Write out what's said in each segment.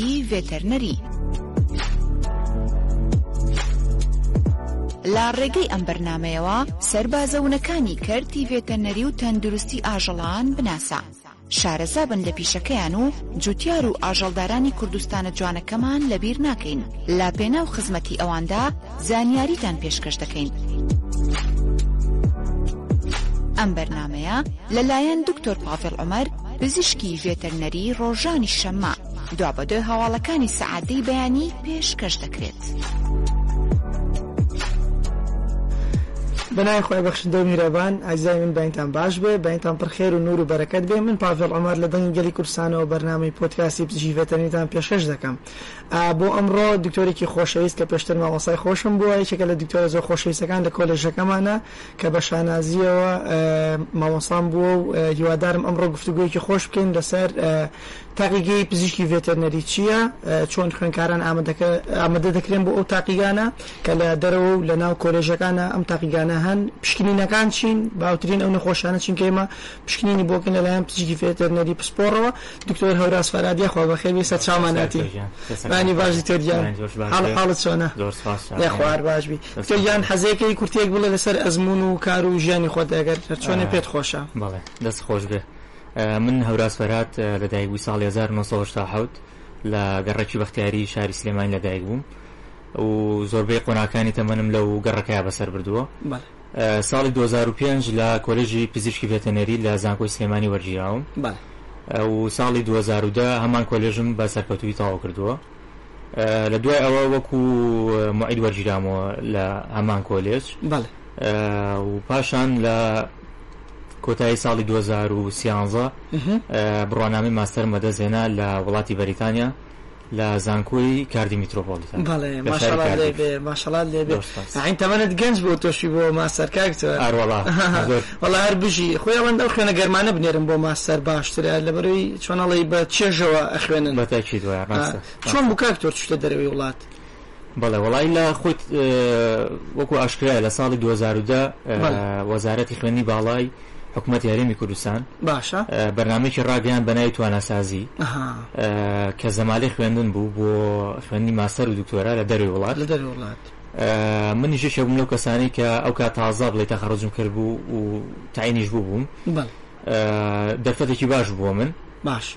ی ڤێتەرنەری. لە ڕێگەی ئەم بەرنامەیەوە سەربازە ونەکانی کەرتی ڤێتەرنەری و تەندروستی ئاژەڵان بناسە. شارەزا بن لە پیشەکەیان و جوتیار و ئاژەڵدارانی کوردستانە جوانەکەمان لەبیر ناکەین، لە پێناو خزمەتی ئەواندا زانیاریتان پێشکەش دەکەین. ئەم بەرنامەیە لەلایەن دکتۆر پاڤێڵ عومەر، پزیشکی ڤێتەرنەری ڕۆژانی شەممە دوابەدوای هەواڵەکانی سەعات دەی بەیانی پێشکەش دەکرێت. بەناوی خوای بەخشندە و میرەبان ئازیزانی من بەینتان باش بێ بەینتان پڕ خێر و نور و بەرەکەت بێ من پاڤێڵ عومەر لە دەنگی گەلی کوردستانەوە بەرنامەی پۆدکاستی پزیشکی ڤێتەرنیتان پێشکەش دەکەم بۆ ئەمڕۆ دکتۆرێکی خۆشەویست کە پێشتر مامۆستای خۆشم بووە یەکێکە لە دکتۆرە زۆر خۆشەویستەکان لە کۆلێژەکەمانە کە بە شانازییەوە مامۆستام بووە و هیوادارم ئەمڕۆ گفتوگۆیەکی خۆش بکەین لەسەر تاقیگەی پزیشکی ڤێتەرنەری چییە، چۆن خوێندکاران ئامادە دەکرێن بۆ ئەو تاقیگانە، کە لە دەرەوە و لەناو کۆلێژەکانا ئەم تاقیگانە هەن، پشکنینەکان چین، باوترین ئەو نەخۆشانە چین کە ئێمە پشکنینی بۆکن لەلایەن پزیشکی ڤێتەرنەری پسپۆڕەوە دکتۆر هەوراز فەراد یاخوا بەخێر بێی سەر چاومان ئەتی بانی باش دکتۆر گیان بانی جۆش باش حاڵ بێ. حاڵت چۆنە زۆر سپاس چاکەم. یاخوا هەر باش بی دکتۆر سپاس. گیان حەزێکەی کورتێک بڵێ لەسەر ئەزموون و کار و ژیانی خۆت ئەگەر هەر چۆنێ آه. پێت خۆشە بەڵێ دەست خۆش بێ ئە، من هەوراز فەرهاد ئە، لەدایک بووی ساڵی 1987 لە گەڕەکی بەختیاری شاری سلێمانی لەدایک بووم و زۆربەی قۆناغەکانی تەمەنم لەو گەڕەکەیا بەسەر بردووە بەڵێ ساڵی دوو هەزار و پێنج لە کۆلێژی پزیشکی ڤێتەنەری لە زانکۆی سلێمانی وەرگیراوم و ساڵی دوو هەزار و دە هەمان کۆلێژم بە سەرکەوتوی تەواو کردووە لە دوای ئەوە وەکو معید وەرگیرامەوە لە هەمان کۆلێژ و پاشان لە کۆتایی ساڵی 2013 بڕوانامی ماستەر مەدەزێنا لە وڵاتی بەریتانیا لە زانکۆی کاردی میترۆپۆلیتان بەڵێ لە شاری ماشەڵات کاردیف. لێبێ ماشەڵات لێبێ زۆر سپاس. ئاین تەمەنت گەنج بۆ تۆشی بۆ ماستەر کاک جواد ئاروەڵا زۆر وەڵا هەر بژی خۆی ئەوەند ئەو خوێنە گەرمانە بنێرن بۆ ماستەر باشترە لەبەرەوەی چۆنەڵی بە چێژەوە ئەخوێنن بە تاکید وایە ڕاستە چۆن بوو ڕاستە. کاک تۆر چوویتە دەرەوەی وڵات بەڵێ وەڵای لە خۆیت وەکو ئاشکرایە لە ساڵی 2010 وەزارەتی خوێنی باڵای حکوومەت یاریمی کوردستان باشە بەرنمێکی ڕاگەیان بەناوی توانەسازی کە زەمالی خوێندن بوو بۆ خوێندنی ماستەر و دکتۆرا لە دەروی وڵات لە دەروی وڵات منی ژێشە بووم لەو کەسانی کە ئەو کا تازە بڵێ تەخەڕۆزم کرد بوو و تاینیش بوو بووم دەرفەتێکی باش بووە من باش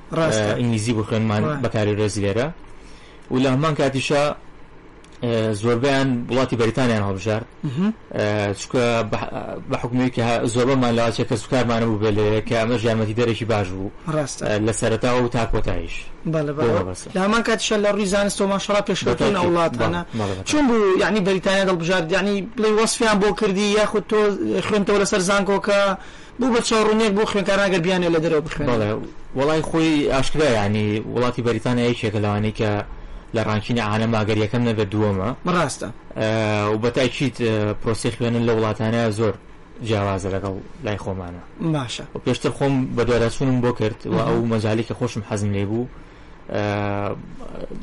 ئینگلیزی بخوێنمان بەکاری ڕێزی لێرە و لە هەمان کاتیشە زۆربیان وڵاتی بەریتانیان هەڵبژارد چکە بە حکومێکی زۆربەمان لاچە کەس کارمانە بوو بێ لێ کە ئەمە ژیانمەتی دەرەکی باش بوو ڕاست لە سەرەتا و تا کۆتایش لامان کاتیشە لە ڕووی زانستەوە ماشەڵا پێشکەوتن ئە وڵاتانە چون بوو یعنی بەریتانیا دڵبژاردیانی بڵی وەصفیان بۆ کردی یاخود تۆ خوێنتەوە لەسەر زانکۆکە بۆ بە چاو ڕونیەک بۆ خوێنکاران ئەگەر بیانوێ لە دەرەوە بخوێنن. بەڵێ وەڵای خۆی ئاشکرا یانی وڵاتی بەریتانیا یەکێکە لەوانەی کە لە ڕانکینی عالەم ئەگەر یەکەم نەبێت دووەمە ڕاستە و بە تاکید پرۆسی خوێنن لە وڵاتانە زۆر جیاوازە لەگەڵ لای خۆمانە باشە و پێشتر خۆم بە دواداچوونم بۆ کرد و ئەو مەجالی کە خۆشم حەزم لێ بوو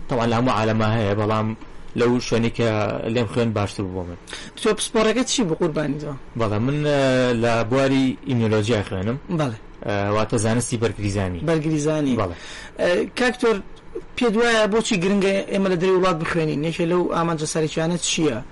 تەوان لە هەموو عالەما هەیە بەڵام لەو شوێنی کە لێم خوێن باشتر بوو من تۆ پسپۆڕەکە چی بوو قوربانی تۆ بەڵێ من لە بواری ئیمنۆلۆژیا خوێنم بەڵێ واتە زانستی بەرگریزانی بەرگریزانی بەڵێ کاکتۆر پێ دوایە بۆچی گرنگە ئێمە لە دەری وڵات بخوێنین یەکێ لەو ئامانجە سەرکیانە چییە؟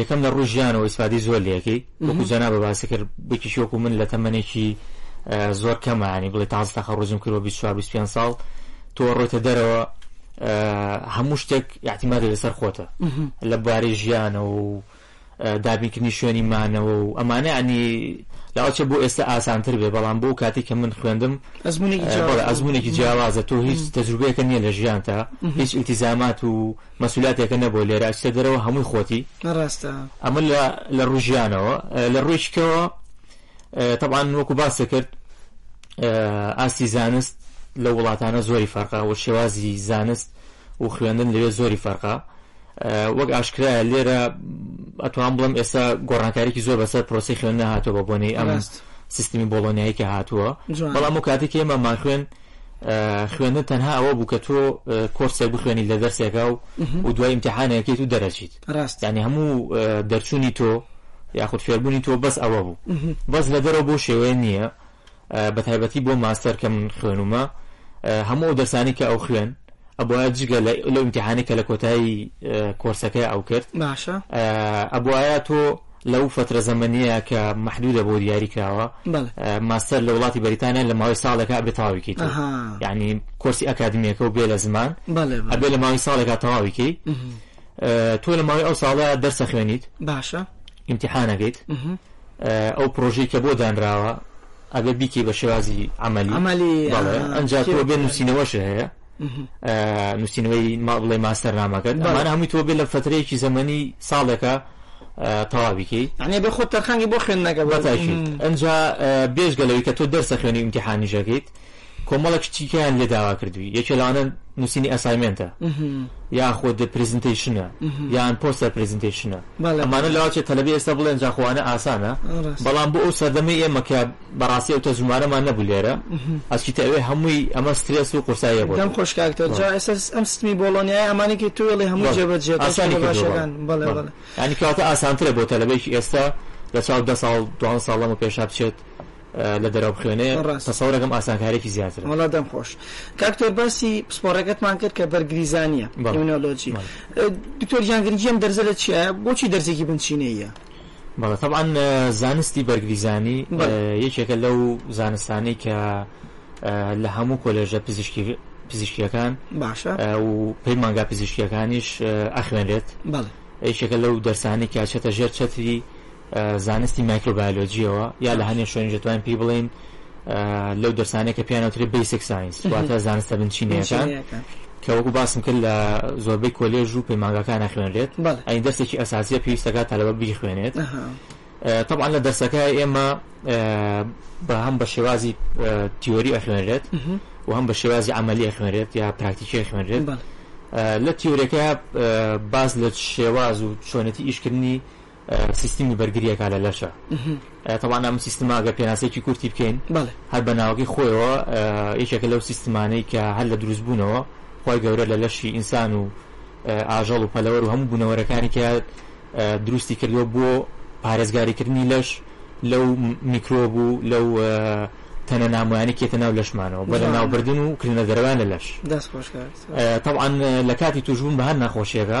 یەکەم لە ڕووی ژیانەوە ئیسفادی زۆر لەکەی وەکو جەنابە باسی کرد بکیش وەکو من لە تەمەێکی زۆر کەمانی بڵێ تاز تاخە ڕۆژم کردوە 24 ساڵ تۆ ڕۆیتە دەرەوە هەموو شتێک یاعتیمادە لەسەر خۆتە لە بارەی ژیانەوە و دابینکردنی شوێنی مانەوە و ئەمانە ینی لاوچە بۆ ئێستا ئاسانتر بێ بەڵام بۆ کاتی کە من خوێندم ئەزمونێکی جیاوازە تۆ هیچ تەجروبەیەکە نییە لە ژیانتە هیچ ئیلتیزامات و مەسولیاتێکە نەبوو لێرە ئەچتە دەرەوە هەمووی خۆتی ڕاستە. ئەمە لە لە ڕووی ژیانەوە لە ڕووی شتەوە تەبان وەکو باسە کرد ئاستی زانست لە وڵاتانە زۆری فەرقا و شێوازی زانست و خوێندن لەوێ زۆری فەرقا وەک ئاشکرایە لێرە ئەتوان بڵم ئێستا گۆڕانکارێکی زۆر بەسەر پرۆسی خوێن نهاتەوە بۆنەی ئەم سیستمی بۆڵۆنیایی کە هاتووە بەڵام و کاتێک ئێمە ماخوێن خوێندن تەنها ئەوە بوو کە تۆ کۆرسێک بخوێنیت لە دەرسێکا و و دوای امتحانەکەیت و دەرەچیت ڕاست ینی هەموو دەرچوونی تۆ یاخود فێربوونی تۆ بەس ئەوە بوو بەس لە دەرەوە بۆ شێوەیە نییە بە تایبەتی بۆ ماستەر کە من خوێنمە هەموو ئەو دەرسانی کە ئەو خوێن ئەبوایە جگە لە لەو ئیمتیحانەی کە لە کۆتایی کۆرسەکەی ئەو کرد باشە ئەبوایە تۆ لەو فترە زەمەنیە کە محدودە بۆ دیاری کراوە ماستەر لە وڵاتی بەریتانیا لە ماوەی ساڵێکە ئەبێ تەواویکەیت ینی کۆرسی ئەکادمیەکە و بێ لە زمان ئەبێ لە ماوەی ساڵێکا تەواویکەی تۆ لە ماوەی ئەو ساڵە دەرسە خوێنیت باشە ئیمتحانەکەیت ئەو پرۆژەی کە بۆ دانراوە ئەگەر بیکەی بە شێوازی ئەمەلی ئەمەلی ئەنجا تۆ بێ نووسینەوەش هەیە نووسینەوەی ما بڵێ ماستەر نامەکەن بەمان هەمووی تۆ بێ لە فترەیەکی زەمەنی ساڵێکە تەواویکەی ئەنێ بە خۆت تەرخانگی بۆ خوێندنەکە بەتاکی ئەجا بێژگە لەوی کە تۆ دەرسە خوێنی امتحانیژەکەیت کۆمەڵێک شتیکەیان لێ داوا کردووی یەکێ لەوانە نووسینی ئەسایمێنتە یاخود پرزنتەیشنە یان پۆستەر پرزنتەیشنە ئەمانە لەواچێت تەلەبی ئێستا بڵێن جاخواانە ئاسانە بەڵام بۆ ئەو سەردەمی ئێمە کە بەڕاستی ئەو تە زمانەمان نەبوو لێرە ئەسیتە ئەوێ هەمووی ئەمە سترێس و قورسایە بۆ دەم خۆشکاکتەر جا ئێستا ئەم ستمی بۆڵۆنیای ئەمانێکی توێڵی هەموو جێبەجێت ئاسانی باشەکان بەڵێ بەڵێ ینی کاتە ئاسانترە بۆ تەلەبێکی ئێستا لە چاو دە ساڵ دوان ساڵ لەمە پێشا بچێت لە دەرەوە بخوێنێ ڕاست. تەسەوڕ ئەکەم ئاسانکاریەکی زیاترە. وەڵا دەم خۆش کاک تۆر باسی پسپۆڕەکەتمان کرد کە بەرگریزانیە بەڵێ. ئیمنۆلۆجی بەڵێ. دکتۆر گیان گرنگی ئەم دەرزە لە چیە بۆچی دەرزێکی بنچینەییە بەڵێ تەبعەن ئە، زانستی بەرگریزانی ئە، بەڵێ. یەکێکە لەو زانستانەی کە ئە، لە هەموو کۆلێژە پزیشکی پزیشکییەکان باشە ئە، و پەیمانگا پزیشکییەکانیش ئە، ئەخوێنرێت بەڵێ. یەکێکە لەو دەرسانەی کە ئەچێتە ژێر چەتری زانستی مایکرۆبایۆلۆجییەوە یا لە هەنێ شوێنیش دەتوانین پێی بڵێین لەو دەرسانەی کە پێیان وترێ بەیسک ساینس واتە زانستە بنچینەکان کە وەکو باسم کرد لە زۆربەی کۆلێژ و پەیمانگاکان نەخوێنرێت ئەی دەستێکی ئەساسیە پێویستەکە تەلەبە بیخوێنێت طبعا لە دەرسەکە ئێمە بە هەم بە شێوازی تیۆری ئەخوێنرێت و هەم بە شێوازی عملی ئەخوێنرێت یا پراکتیکی خوێنرێت لە تیورەکە باز لە شێواز و چۆنێتی ئیشکردنی سیستمی بەرگریەکە لە لەشە تەوان ئەم سیستما ئەگەر پێناسێکی کورتی بکەین هەر بە ناوەکەی خۆیەوە یەکێکە لەو سیستمانەی کە هەر لە دروست بوونەوە خۆی گەورە لە لەشی ئینسان و ئاژەڵ و پەلەوەر و هەموو بوونەوەرەکانی کە دروستی کردووە بۆ پارێزگاریکردنی لەش لەو میکرۆب و لەو تەنە نامویانی کێتە ناو لەشمانەوە بە لە ناوبردن و کردە دەروان لە لەش تەعاان لە کاتی توشبوون بە هەر نەخۆشیەکە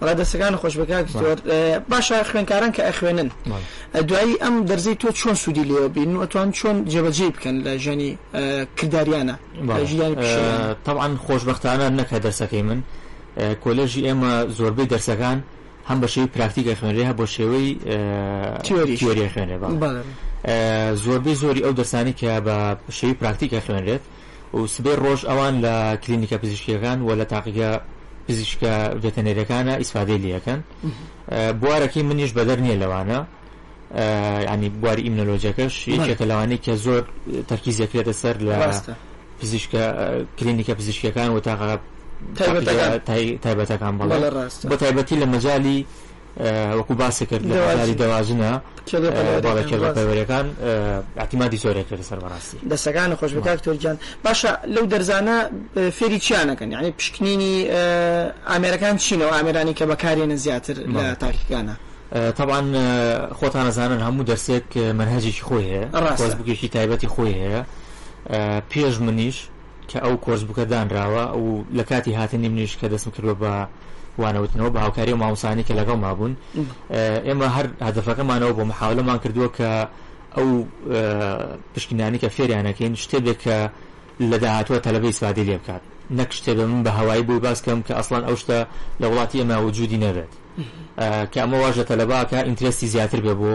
وەڵا دەسەکان خۆش بەکاک زۆر باشە خوێنکاران کە ئەخوێنن دوایی ئەم دەرزەی تۆ چۆن سوودی لێوە بین وتوان چۆن جێبەجێ بکەن لە ژەنی کردداریانە ژیانی تاوان خۆشببختانە نەکە دەرسەکەی من کۆلێژی ئێمە زۆربەی دەرسەکان هەم بە شێوی پراکتیکە خوێنرێ بۆ شێوەی تیۆری خوێنێ زۆربەی زۆری ئەو دەرسانی کە بە شێوی پراکتیکە خوێنرێت و سبەی ڕۆژ ئەوان لە کلینیکە پزیشکیەکان و لە تاقیگە پزیشکە ڤێتەنەرەکانە ئیسفادەی لەکەن بوارەکەی منیش بەدەر نییە لەوانە ینی بواری ئیمنەلۆجەکەش یەکێکە لەوانەی کە زۆر تەرکیزەکرێتە سەر لە پزیشکە کلینیکە پزیشکەکان و تاقا تایبەتەکان بەڵێ بە تایبەتی لە مەجای وەکو باسی کرد لە بازاری دەواجنە کێڵگە پەروەرەکان کێڵگە ڕاست. پەروەرەکان اه، اعتمادی زۆرێک کرد سەر بەڕاستی دەستەکان خۆش بکاک تۆرگیان باشە لەو دەرزانە اه، فێری چیانەکەن یعنی پشکنینی اه، ئامێرەکان چینەوە ئامێرانی کە بەکارێنە زیاتر لە بەڵێ. تاکەکانە اه، طبعا اه، خۆتان ئەزانن هەموو دەرسێک اه، مەنهەجێکی خۆی هەیە ڕاستە. کۆرسبوکێکی تایبەتی خۆی هەیە اه، پێش منیش کە ئەو کۆرس بوکە دانراوە و لە کاتی هاتنی منیش کە دەستم کردوە بە وانەوتنەوە بە هاوکاری و مامۆسانی کە لەگەڵ مابوون ئێمە هەر هەدفەکەمانەوە بۆ محاولەمان کردووە کە ئەو پشکنانی کە فێریانەکەین شتێبێک کە لە داهاتوە تەلەبەی سوادی لێ بکات نەک شتێبێ من بە هەوایی بووی باسکەم کە ئەسڵان ئەو شتە لە وڵاتی ئێمە وجودی نەبێت کە ئەمە واژە تەلەباکە ئینترستی زیاتر بێ بۆ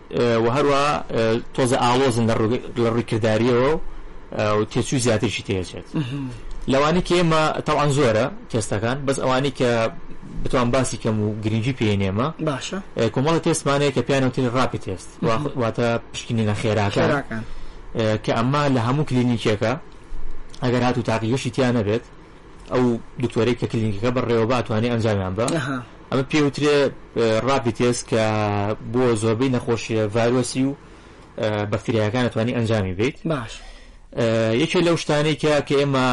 و هەروەها تۆزێ ئاڵۆزن لە ڕووی کردداریەوە و تێچووی زیاترشی تێچێت لەوانی کە ئێمە تاوان زۆرە تێستەکان بەس ئەوانی کە بتوان باسی کەم و گرنگی پێ نێمە باشە کۆمەڵە تێستمانەیە کە پیانەوتنی ڕاپی تێست واتە پشکنی نە خێراکە کە ئەمە لە هەموو کلینیکێکە ئەگەر هاتو تاقیگەشی تیان نەبێت ئەو دکتۆرێک کە کلینیکەکە بەڕێوە باتوانانی ئەنجامیان بە ئەمە پێوترێ ڕاپی تێست کە بۆ زۆربەی نەخۆشیە ڤایرۆسی و بەکتریاکان توانی ئەنجامی بیت باش یەکێ لەو شتانەی کە کە ئێمە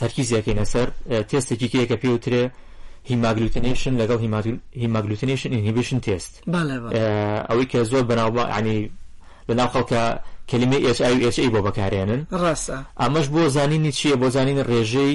تەرکیزیەکەی نەسەر تێستێکی کێ کە پێوترێ هیماگلوتنیشن لەگەڵ هیماگلوتنیشن ئینهیبیشن تێست ئەوەی کە زۆر بەناوبا ینی لەناو خەڵکە کللیمی HIH بۆ بەکارێنن ڕاستە ئەمەش بۆ زانینی چییە بۆ زانین ڕێژەی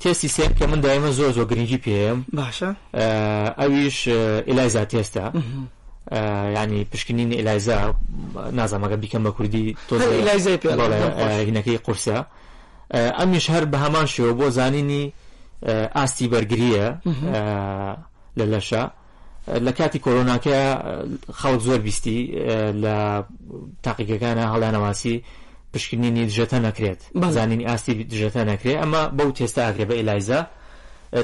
تێستی سێ کە من دایمە زۆر زۆر گرنگی پێم باشە ئەویش ئیلایزا تێستە ینی پشکنینی ئیلایزا نازەمەگە بیکەم بە کوردی تۆ ئیلایزای پێ هینەکەی قورسە ئەمیش هەر بە هەمان شێوە بۆ زانینی ئاستی بەرگریە لە لەشە لە کاتی کۆرۆناکە خەڵک زۆر بیستی لە تاقیگەکانە هەڵیانەواسی پشکنینی دژەتە نەکرێت زانینی ئاستی دژەتە نەکرێت ئەمە بەو تێستا ئاگرێ بە ئیلایزا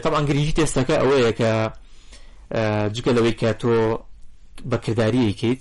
تەبان گرنگی تێستەکە ئەوەیە کە جگە لەوەی کە تۆ بەکردداریەکەیت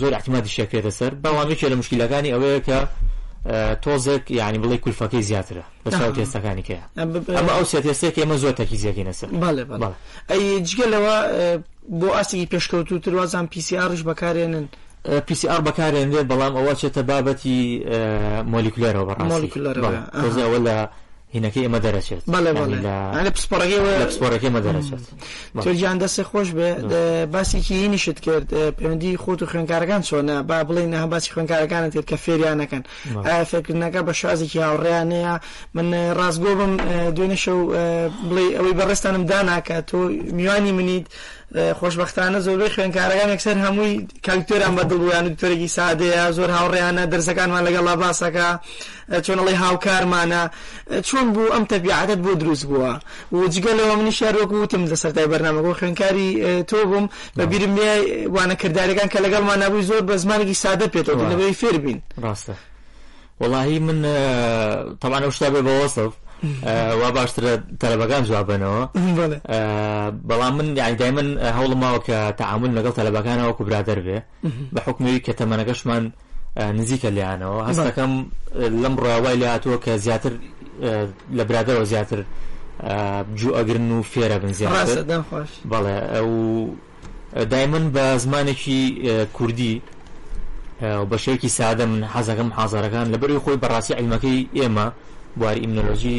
زۆر اعتمادیشیان کرێتە سەر بەڵام یەکێ لە مشکیلەکانی ئەوەیە کە تۆزێک یعنی بڵێ کولفەکەی زیاترە لە چاو تێستەکانی کەیە ئەمە ئەو سێ تێستێک ئێمە زۆر تەرکیزیەکەینە سەر بەڵێ بەڵێ ئەی جگە لەوە بۆ ئاستێکی پێشکەوتوتر وازان پیسیڕش بەکارێنن پیسی ئار بەکارێنێت بەڵام ئەوە چێتە بابەتی مۆلیکولەرەوە بەڕاستیکولەرەوە لە هینەکەی ئەمە دەرەچێت بەڵێ بەڵێ لە پسپۆڕەکەی لە پسپۆڕەکەی مە دەرەچێت تۆجیان دەستی خۆش بێ باسێکی هینیشت کرد پەیوەندی خۆت و خوێنکارەکان چۆنە با بڵێن نە باسی خوێنکارەکانت کرد کە فێریانەکەن فێرکردنەکە بە شازێکی هاوڕێیانەیە من ڕاستگۆ بم دوێنێشە و بڵێ ئەوەی بەڕێستانم داناکە تۆ میوانی منیت خۆشببختانە زۆربەی خوێنکارەکان یەکسەر هەمووی کالیکتۆران بەدڵبوویان دکتۆرێکی سادەیە زۆر هاوڕێیانە دەرسەکانمان لەگەڵا باسەکە چۆن ئەڵێی هاوکارمانە چۆن بوو ئەم تەبیعاتەت بۆ دروست بووە و جگە لەوە منیش یار وەکو وتم لە سەرتای بەرنامەکە خوێنکاری تۆ بووم بە بیرم بێ وانە کردارەکان کە لەگەڵمان نابووی زۆر بە زمانێکی سادە پێێتەوە وە. لەبەی فێر بین ڕاستە وەڵاهی من اه، طبعا ئەو شتا بێ بە وەسف اه، وا باشترە تەلەبەکان جواب بنەوە بەڵێ اه، بەڵام من یعنی دایمن هەوڵم ماوە کە تعامل لەگەڵ تەلەبەکانەوە وەکو برادەر بێ بە حکمەوەی کە تەمەنەکەشمان نزیکە لێیانەوە هەستەکەم لەم ڕای وای لێ هاتووە کە زیاتر لە برادەوە زیاتر جو ئەگرن و فێرە بن زیاتر بەڵێ ئەو دایمن بە زمانێکی کوردی بە شێوکی سادە من حەزەکەم حازارەکان لەبەروی خۆی بەڕاستی علمەکەی ئێمە بواری ئیمنۆلۆژی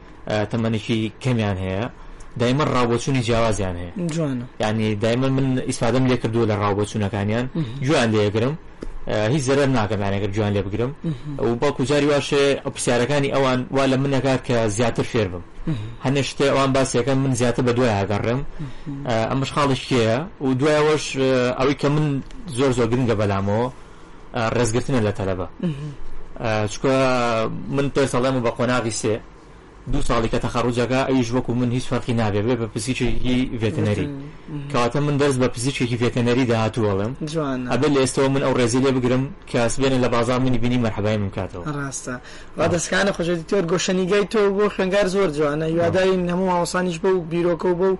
تەمەنێکی کەمیان هەیە دایمە ڕاوبۆچوونی جیاوازیان هەیە جوانە یعنی دایمە من ئیسفادەم لێ کردووە لە ڕاوبۆچوونەکانیان جوان لێگرم هیچ زەرەر ناکەمانەگەر جوان لێ بگرم و بەڵکو جاری واشێ پرسیارەکانی ئەوان وا لە من نەکات کە زیاتر فێر بم هەنێ شتێ ئەوان باسیەکە من زیاتر بە دوای هاگەڕێم ئەمەش خاڵشتەیە و دوایەوەش ئەوەی کە من زۆر زۆر گرنگە بەلامەوە ڕێزگرتنە لە تەلەبە چکە من پێ سەڵێم و بە قۆناغی سێ دوو ساڵی کە تەخەڕوجەکە ئەویش وەکو من هیچ فەرقی نابێ بێ بە پزیکێکی ڤێتەنەری کەواتە من دەرس بە پزیکێکی ڤێتەنەری داهاتووەڵم ئەبێ لە ئێستەوە من ئەو ڕێزی لێ بگرم کەس بێنە لە بازار منی بینی مەرحبای من کاتەوە ڕاستە ڕادستکانە خۆشێتی تۆر گۆشەنیگای تۆ بۆ خوێنگار زۆر جوانە یواداوی نەموو هاوسانیش بە و بیرۆکە و بە و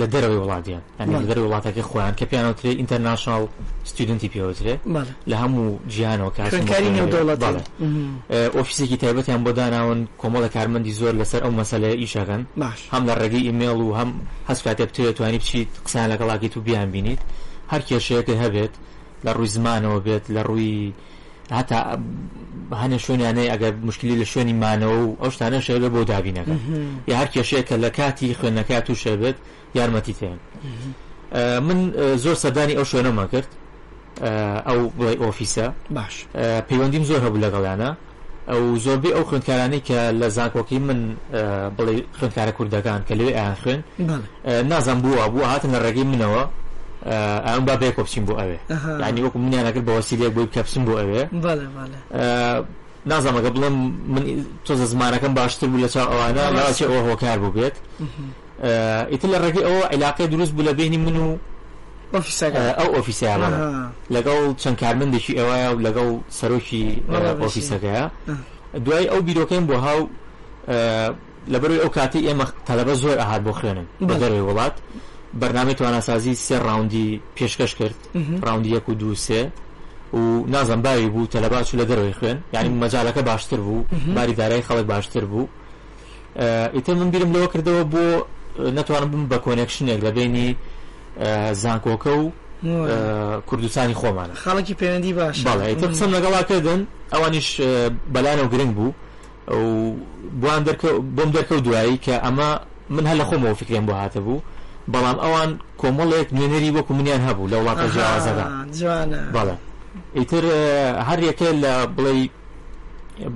لە دەرەوەی وڵاتیان یعنی لە دەرەوەی وڵاتەکەی خۆیان کە پێیان وترێ ئینتەرناشناڵ ستودنتی پێ وترێ بەڵێ لە هەموو جیهانەوە کە هاتن بۆ خوێندکاری خوێندنەوە. نێودەوڵەتی. بەڵێ. ئه، ئۆفیسێکی تایبەتیان بۆ داناون کۆمەڵە کارمەندی زۆر لەسەر ئەو مەسەلەیە ئیشەکەن باش. هەم لە ڕێگەی ئیمێڵ و هەم هەست کاتێ بتەوێت توانی بچیت قسەیان لەگەڵاکەیت و بیان بینیت هەر کێشەیەکە هەبێت لە ڕووی زمانەوە بێت لە ڕووی هەتا هەنێ شوێنیانەیە ئەگەر مشکلی لە شوێنی مانەوە و ئەو شتانە شێبێ بۆ دابینەکە یا هەر کێشەیە کە لە کاتی خوێندنەکە تو شێبێت یارمەتی تێن من زۆر سەردانی ئەو شوێنەمە کرد ئەو بڵێ ئۆفیسە باش پەیوەندیم زۆر هەبوو لەگەڵیانە و زۆربەی ئەو خوێندکارانەی کە لە زانکۆکەی من بڵێ خوێندکارە کوردەکان کە لەوێ ئایان خوێن نازان بووە بووە هاتن لە ڕێگەی منەوە ئەم با بێکۆ بچین بۆ ئەوێ ینی وەکو منیانەکرد بە وەسیلێک بۆی کە بچم بۆ ئەوێ نازانمەکە بڵێم من تۆزە زمانەکەم باشتر بوو لە چاو ئەوانە لاچێ ئەوە هۆکار بوو بێت ئیتر لە ڕێگەی ئەوە عیلاقەیە دروست بوو لە بەینی من و ئەو ئۆفیسەکە لەگەڵ چەند کارمەندێکی ئێوەیە و لەگەڵ سەرۆکی ئۆفیسەکەیە دوای ئەو بیرۆکەم بۆ هاو لەبەروی ئەو کاتی ئێمە تەلەبە زۆر ئاهات بۆ خوێنن بە دەروی وڵات بەرنامی تواناسازی سێ ڕاوندی پێشکەش کرد ڕاوندی یەک و دو سێ و نازم باوی بوو تەلەباچ لە دەروی خوێن یعنی مەجالەکە باشتر بوو باری دارای خەڵک باشتر بوو ئیتر من بیرم لەوە کردەوە بۆ نەتوانم بم بە کۆنێکشنێک لە بینی زانکۆکە و کوردستانی خۆمانە خەڵکی پەیوەندی باش بەڵێتر قسم لەگەڵا کردن ئەوانیش بەلایەن و گرنگ بوو بۆیان بۆم دەرکەوت دوایی کە ئەمە من هەر لە خۆمەوە فکرێن بۆ هاتە بوو بەڵام ئەوان کۆمەڵێک نوێنەری وەکو منیان هەبوو لە وڵاتە جیاوازەکان بەڵێ ئیتر هەر یەکە لە بڵێ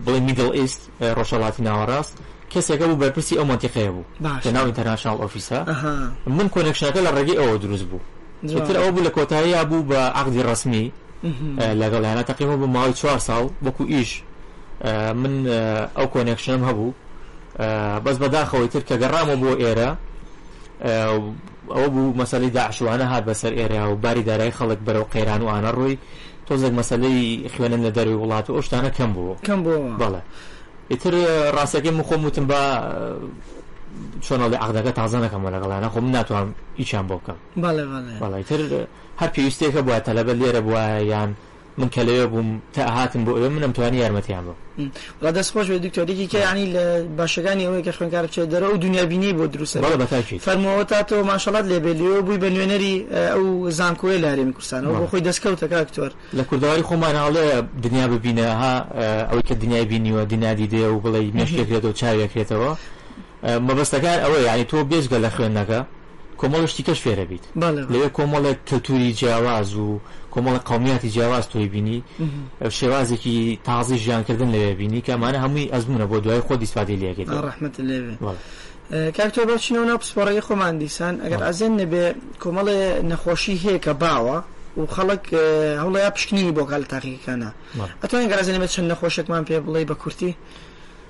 بڵێ میدل ئیست ڕۆژهەڵاتی ناوەڕاست کەسێکە بوو بەرپرسی ئەو مەنتیقەیە بوو لە ناو ئینتەرناشناڵ ئۆفیسە من کۆنێکشنەکە لە ڕێگەی ئەوە دروست بوو تر ئەوە بوو لە کۆتاییا بوو بە عەقدی ڕەسمی لەگەڵیانە تەقیمە بۆ ماوەی چوار ساڵ وەکو ئیش من ئەو کۆنێکشنم هەبوو بەس بەداخەوەی تر کە گەڕامە بۆ ئێرە ئەوە بوو مەسەی داعشوانە هات بەسەر ئێرە و باری دارای خەڵک بەرەو قەیران و ئانە ڕووی تۆزێک مەسەلەی خوێنن لە دەروی وڵات و ئەو شتانە کەم بوو کەم بۆ بەڵێ ئیتر ڕاستەکەی من خۆم وتم بە چۆنەڵی عقدەکە تازە نەکەمەوە لەگەڵیانە خۆم ناتوانم ئیچان بۆ بکەم بەڵێ تر هەر پێویستێکە بووە تەلەبە لێرە بووە یان من کە لەوێ بووم تا هاتم بۆ ئەوێ منم توانی یارمەتیان بوو ڵا دەست خۆش بێت دکتۆر یەکی کە یانی لە باشەکانی ئەوەیە کە خوێنکار بچێت دەرەوە ئەو دنیا بینیی بۆ دروست بەڵێ بە تاکی فەرمووەوە تا تۆ ماشەڵات لێ بێت لێوە بووی بە نوێنەری ئەو زانکۆیە لە هەرێمی کوردستانەوە بۆ خۆی دەستکەوتە کاک دکتۆر لە کوردەواری خۆمان هەڵێ دنیا ببینە ها ئەوەی کە دنیای بینیوە دنیا دیدەیە و بڵێی مێشکێک کرێتەوە چاوێک کرێتەوە مەبەستەکان ئەوەیە یانی تۆ بێجگە لە خوێندنەکە کۆمەڵی شتی کەش فێرە بیت لەوێ کۆمەڵێک کەلتوری جیاواز و کۆمەڵە قومیاتی جیاواز تۆی بینی شێوازێکی تازی ژیانکردن لەوێ بینی کەمانە هەمووی ئەزمونە بۆ دوای خۆ دیسپادی لەکەیت ڕحمت لێ کاکتۆ بچینەوە ناو پسپۆڕی خۆمان دیسان ئەگەر ئازێن نەبێ کۆمەڵێ نەخۆشی هەیە کە باوە و خەڵک هەوڵەیە پشکنینی بۆکە لە تاقیەکانە ئەتوانین گەرازێنێ چەند نەخۆشێکمان پێ بڵێ بە کورتی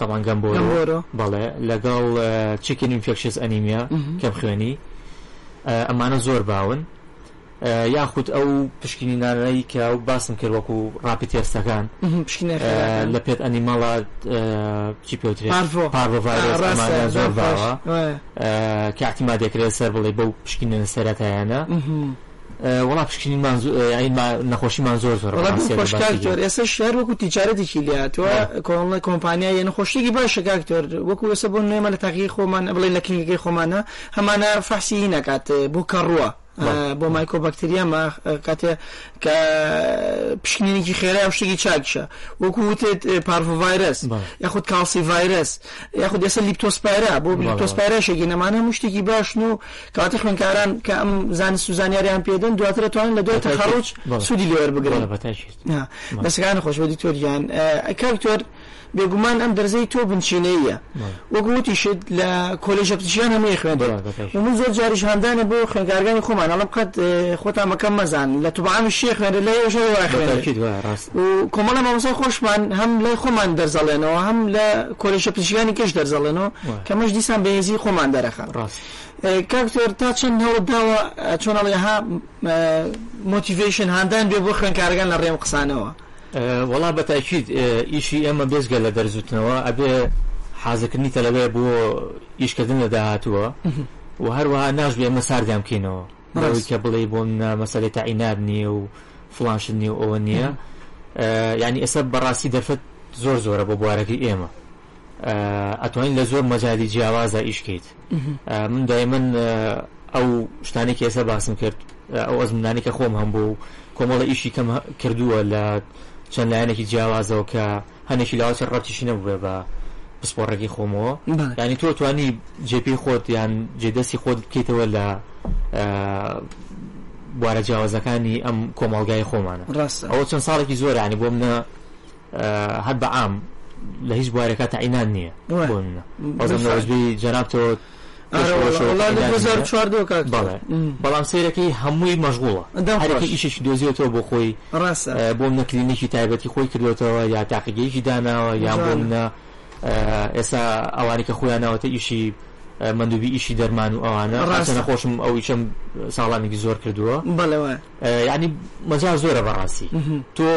تەبان گەمبۆرۆ بەڵێ لەگەڵ چیکن ئینفێکشس ئەنیمیا کەم خوێنی ئەمانە زۆر باون یاخود ئەو پشکینی نانایی کە و باسم کرد وەکو ڕاپی تێستەکان لە پێت ئەنیماڵە چی پێوترێ پارڤۆڤایرۆسمانە زۆر باوە کاتیما دەکرێت سەر بڵێ بەو پشکینە سەرەتایانە وەڵا پشکنین مان زۆ یانی ما نەخۆشی مان زۆر زۆرە وەڵا دڵ خۆش کاک تۆر ئێسەش هەر وەکو تیجارەتێکی لێ هاتوە کۆڵنە کۆمپانیا یە نەخۆشیێکی باشە کاک تۆر وەکو ئێسە بۆ نێمە لە تاقی خۆمان بڵێ لە کلینگەکەی خۆمانە هەمانە فەحسی ناکات بۆ کەڕووە بۆ مایکۆ بەکتریا ما کاتێ کە پشکنینێکی خێرا و شتێکی چاکشە وەکو وتێت پارڤ ڤایرس یاخود کاڵسی ڤایرس یاخود ئێسە لیپتۆسپایرا بۆ لیپتۆسپایرا شێکی نەمانە مشتێکی باشن و کەواتە خوێندکاران کە ئەم زانست و زانیاریان پێدەن دواتر ئەتوانن لە دوای تەخەڕوج سوودی لێ وەربگرن. دەستەکانت خۆش بێت دکتۆر گیان. کاک دکتۆر بێگومان ئەم دەرزەی تۆ بنچینەییە وەک وتیشت لە کۆلێژە پزیشکیان هەمووی خوێندووە و من زۆر جاریش هاندانە بۆ خوێندکارگانی خۆمان ئەڵم قەت خۆتان مەکەم مەزان لە توبعامی شێ خوێنرێت لە هێژە وای خوێنێت و کۆمەڵە مامۆستای خۆشمان هەم لای خۆمان دەرزەڵێنەوە هەم لە کۆلێژە پزیشکیانی کەش دەرزەڵێنەوە کەمەش دیسان بەهێزی خۆمان دەرەخە کاک ژیر تا چەند هەوڵت داوە چۆن ئەڵێ ها مۆتیڤەیشن هاندان بێ بۆ خوێندکارەکان لە ڕێم قسانەوە وەڵا بە تاکید ئیشی ئێمە بێزگە لە دەرزوتنەوە ئەبێ حازکردنی تەلەبەیە بۆ ئیشکردن لە داهاتووە و هەروەها ناشبێ ئێمە ساردیان بکەینەوە بەوەی کە بڵێ بۆ منە مەسەلەی تاعینات نییە و فلانشت نیە و ئەوە نییە ینی ئێستا بەڕاستی دەرفەت زۆر زۆرە بۆ بوارەکەی ئێمە ئەتوانین لە زۆر مەجای جیاوازە ئیشکیت من دایمن ئەو شتانی کە ئێستا باسم کرد ئەو ئەزمونانی کە خۆم هەم بوو کۆمەڵە ئیشی کەم کردووە لە چەند لایەنێکی جیاوازەوە کە هەنێکی لاوچە ڕەتیشی نەبووێ بە پسپۆڕێکی خۆمەوە ینی تۆ توانی جێپی خۆت یان جێدەستی خۆت بکەیتەوە لە بوارە جیاوازەکانی ئەم کۆمەڵگای خۆمانە ڕاست ئەوە چەند ساڵێکی زۆرانی بۆ منە هەر بە عام لە هیچ بوارێکە تەعینان نییە وای. بۆ منە بەڵام لە وەجبی جەنابتەوە آره والله والله لە 2014 کاک بەڵێ بەڵام سیرەکەی هەمووی مەشغوڵە دەم خۆش. هەرێکی ئیشێکی دۆزیێتەوە بۆ خۆی ڕاستە اه، بۆ منە کلینیکی تایبەتی خۆی کردوێتەوە یا تاقیگەیەکی داناوە یان بۆ جوانە. منە اه، ئێستا ئەوانەی کە خۆیان ناوەتە ئیشی اه، مەندوبی ئیشی دەرمان و ئەوانە ڕاستە. هەرچەندە خۆشم ئەو ئیشەم ساڵانێکی زۆر کردووە بەڵێ وایە یانی مەجال زۆرە بەڕاستی تۆ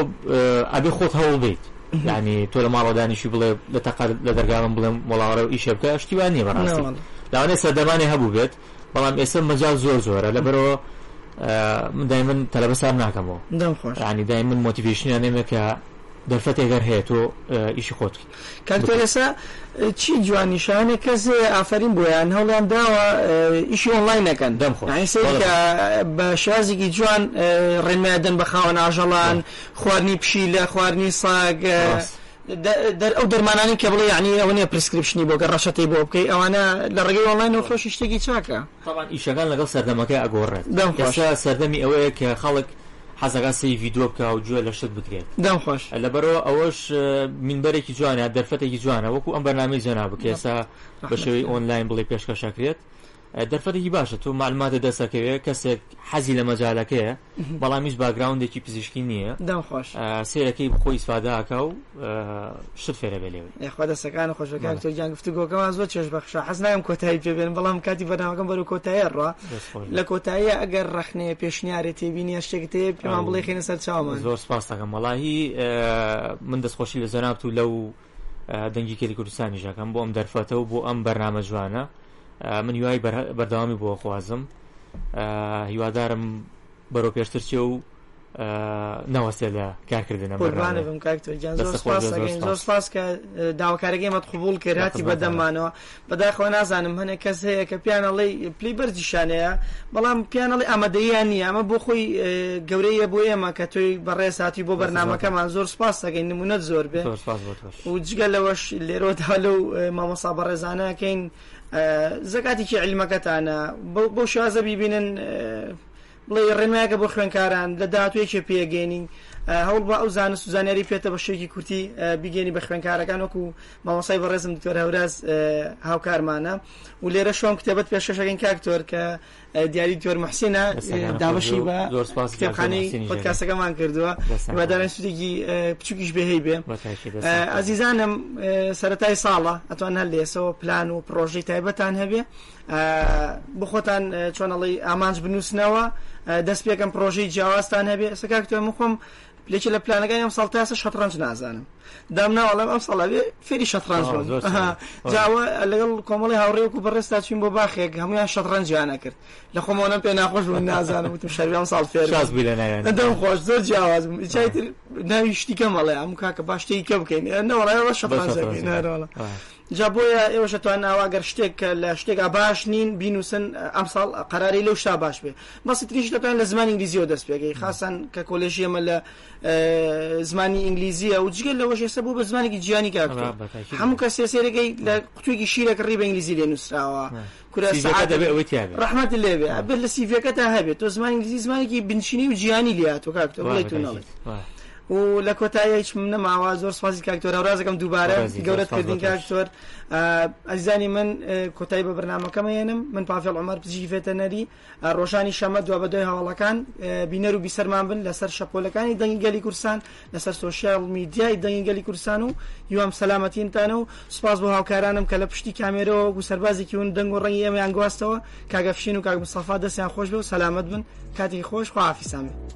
ئەبێ خۆت هەوڵ بیت یعنی تۆ لە ماڵەوە دانیشی بڵێ لە تەقەر لە دەرگامن بڵێم وڵاوەڕێ و ئیشێ بکە شتیوان نیە بەڕاستی لاوانێ سەردەمانێ هەبوو بێت بەڵام ئێستا مەجال زۆر زۆرە لەبەرەوە من دای من تەلەبە سام ناکەمەوە دەم خۆش ینی دای من مۆتیڤشنیان نێمێکە دەرفەتێگەر هەیە تۆ ئیشی خۆتکی کاک تەرێسا چی جوان نیشانە کەس هەیە ئافەرین بۆیان هەوڵیان داوە ئیشی ئۆنڵاین نەکەن دەم خۆ یعنی سەیری کە بە شێوازێکی جوان ڕێنمایان دەن بە خاوەن ئاژەڵان خواردنی پشیلە خواردنی ساگ ڕاست در ئەو دەرمانانەی کە بڵێ یعنی ئەوە نیە پرسکریپشنی بۆ کە ڕەشەتەی بۆ بکەی ئەوانە لە ڕێگەی ئۆنڵاینەوە فرۆشی شتێکی چاکە. تەبعەن ئیشەکان لەگەڵ سەردەمەکە ئەگۆڕێت دەم خۆش. ئێستا سەردەمی ئەوەیە کە خەڵک حەزەکات سەیری ڤیدۆ بکا و گوێ لە شت بگرێت دەم خۆش. لەبەرئەوە ئەوەش مینبەرێکی جوانە دەرفەتێکی جوانە وەکو ئەم بەرنامەی جەنابت کە ئێستا بە شێوەی ئۆنلاین بڵێی پێشکەش ئەکرێت دەرفەتێکی باشە تۆ مەعلوماتت دەست ئەکەوێ کەسێک حەزی لە مەجالەکەیە بەڵام هیچ باگراوندێکی پزیشکی نییە دەم خۆش سێرەکەی بخۆی ئیسفادە ئاکا و شت فێرە بێ لێوێ یخوا دەسەکان خۆشەکان تۆ گیان گفتوگۆکەمان زۆر چێش بەخشە حەز نایم کۆتایی پێبێن بەڵام کاتی بەناوەکەم بەرو کۆتایە ڕا دەست خۆش لە کۆتاییە ئەگەر ڕەخنەیە پێشنیارێ تێبینیە شتێکت هەیە پێمان ئەو. بڵێ خێنە سەر چاومان زۆر سپاس دەکەم وەڵاهی ئە، من دەستخۆشی لە جەنابت و لەو دەنگی گەلی کوردستانیش ئەکەم بۆ ئەم دەرفەتە و بۆ ئەم بەرنامە جوانە من هیوای بەردەوامی بۆ خوازم هیوادارم بەرەو پێشتر چێ و نەوەستێ لە کارکردنە بەرانم کاکتۆگیان زۆر سپاس کە داواکارەکەی مەت قوبول کرد هاتی بەدەمانەوە بەداخەوە نازانم هەنێک کەس هەیە کە پێیان ئەڵێی پلەی بەرزی شانەیە بەڵام پێیان ئەڵێی ئامادەییان نییە ئەمە بۆ خۆی گەورەیە بۆ ئێمە کە تۆی بەڕێز هاتی بۆ بەرنمەکەمان زۆر سپاس دەکەین نمونەت زۆر بێ و جگە لەوەش لێرۆدا لەو مامۆسا بەڕێزانەکەین زکاتیکی علمەکەتانە بۆ شازە بیبینن بڵێی ڕێنمایەکە بۆ خوێندکاران لە داهاتوو یەکێ پێیەگەینین هەوڵبە ئەو زانست و زانیاری پێتە بە شێکی کورتی بیگەنی بە خوێنکارەکان وەکو مامۆسای بەڕێزم دکتۆر هەوراز هاوکارمانە و لێرە شۆم کتێبەت پێشەشەکەین کاکتۆر کە دیاری دکتۆر محسینە دابەشی بە کتێبخانەی پۆدکاسەکەمان کردووە بەدارن سوودێکی بچووکیش بهەی بێ ئازیزانم سەتای ساڵە ئەتوان هەر لێسەوە پلان و پرۆژەی تایبەتان هەبێ بۆ خۆتان چۆن ئەڵێی ئامانج بنووسنەوە دەست پێکەم پرۆژەی جیاوازتان هەبێ ئێستا کاک تۆ من خۆم لێکی لە پلانەکانی ئەم ساڵ تاسە شەتڕەنج نازانم دام ناوەڵم ئەم ساڵاوێ فێری شەتڕەنج آه، بووم. زۆر ساڵ. آه. جاوە لەگەڵ کۆمەڵی هاوڕێوک و بەڕێستا چین بۆ باخێک هەمویان شەتڕەنجیانە کرد لە خۆمەوەم پێ ناخۆش بوون نازانم وتم شەویان ساڵ فێر شاز بووی لە ناوێن. دەم خۆش زۆر جیاواز بووم چای تر ناوی شتیکە مەڵێ ئەم کاکە باشتەی کە بکەین نەوەڵای شەتڕەنج شەتڕەنج. دەکەین نەرەوەڵە آه. جا بۆیە ئێوەش ئەتوانن ئاوا گەر شتێک لە شتێکا باش نین بینووسن ئەمساڵ قەرارەی لەو شتا باش بێ بەسی تریش دەتوان لە زمانی ئینگلیزیەوە دەست پێگەی خاصەن کە کۆلێژی ئەمە لە زمانی ئینگلیزیە و جگەل لەوەش ئێستا بوو بە زمانێکی جیانی کار هەموو کە سێسێرەکەی لە قوتوێکی شیرەکە ڕی بە ئینگلیزی لێ نووسراوە کورە سەعات ڕەحمەتت لێ بێ ئەبێت لە سیڤەکەتا هەبێت تۆ زمانی ئینگلیزی زمانێکی بنچینەی و جیانی لێ هاتووە کاک تۆ بڵێ تو نەڵێت و لە کۆتایی هیچ من نەماوە زۆر سپاسی کاک تۆر هەورازەکەم دووبارە گەورەت کردین کاک تۆر ئازیزانی من کۆتایی بە بەرنمەکەمە هێنم من پافێڵ عمر پزیشکی فێتەنەری ڕۆژانی شەممە دوابەدوای هەواڵەکان بینەر و بیسەرمان بن لەسەر شەپۆلەکانی دەنگی گەلی کورسان لەسەر سوۆسیال میدیای دەنگی گەلی کورسان و یوام سەلامەتینتانە و سپاس بۆ هاوکارانم کە لە پشتی کامێرەوە وەکو سەربازێکی ون دەنگ و ڕەنگی ئێمەیان گواستەوە کاگەفشین و کاک مستەفا دەستیان خۆش بێ و سەلامەت بن کاتێکی خۆش خۆ عافیسان بێ